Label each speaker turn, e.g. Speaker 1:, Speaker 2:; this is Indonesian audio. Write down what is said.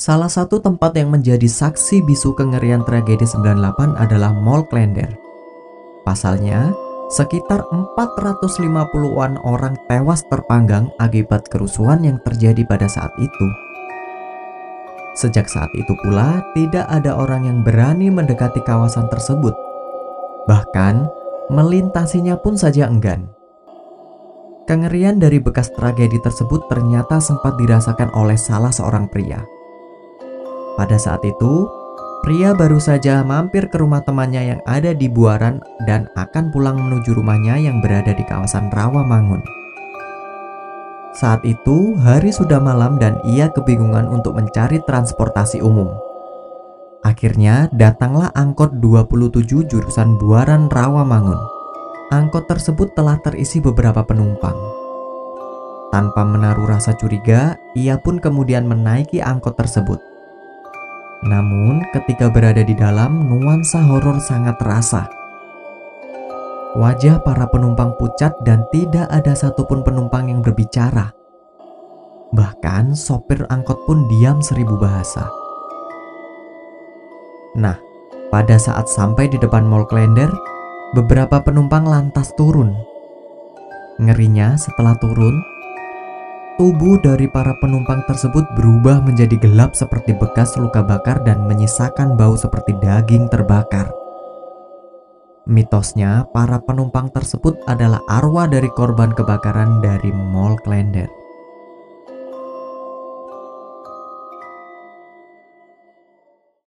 Speaker 1: Salah satu tempat yang menjadi saksi bisu kengerian tragedi 98 adalah Mall Klender. Pasalnya, sekitar 450-an orang tewas terpanggang akibat kerusuhan yang terjadi pada saat itu. Sejak saat itu pula, tidak ada orang yang berani mendekati kawasan tersebut. Bahkan, melintasinya pun saja enggan. Kengerian dari bekas tragedi tersebut ternyata sempat dirasakan oleh salah seorang pria. Pada saat itu, pria baru saja mampir ke rumah temannya yang ada di Buaran dan akan pulang menuju rumahnya yang berada di kawasan Rawamangun. Saat itu, hari sudah malam dan ia kebingungan untuk mencari transportasi umum. Akhirnya, datanglah angkot 27 jurusan Buaran Rawamangun. Angkot tersebut telah terisi beberapa penumpang. Tanpa menaruh rasa curiga, ia pun kemudian menaiki angkot tersebut. Namun, ketika berada di dalam, nuansa horor sangat terasa. Wajah para penumpang pucat dan tidak ada satupun penumpang yang berbicara. Bahkan sopir angkot pun diam seribu bahasa. Nah, pada saat sampai di depan Mall Klender, beberapa penumpang lantas turun. Ngerinya setelah turun, tubuh dari para penumpang tersebut berubah menjadi gelap seperti bekas luka bakar dan menyisakan bau seperti daging terbakar. Mitosnya, para penumpang tersebut adalah arwah dari korban kebakaran dari Mall Klender.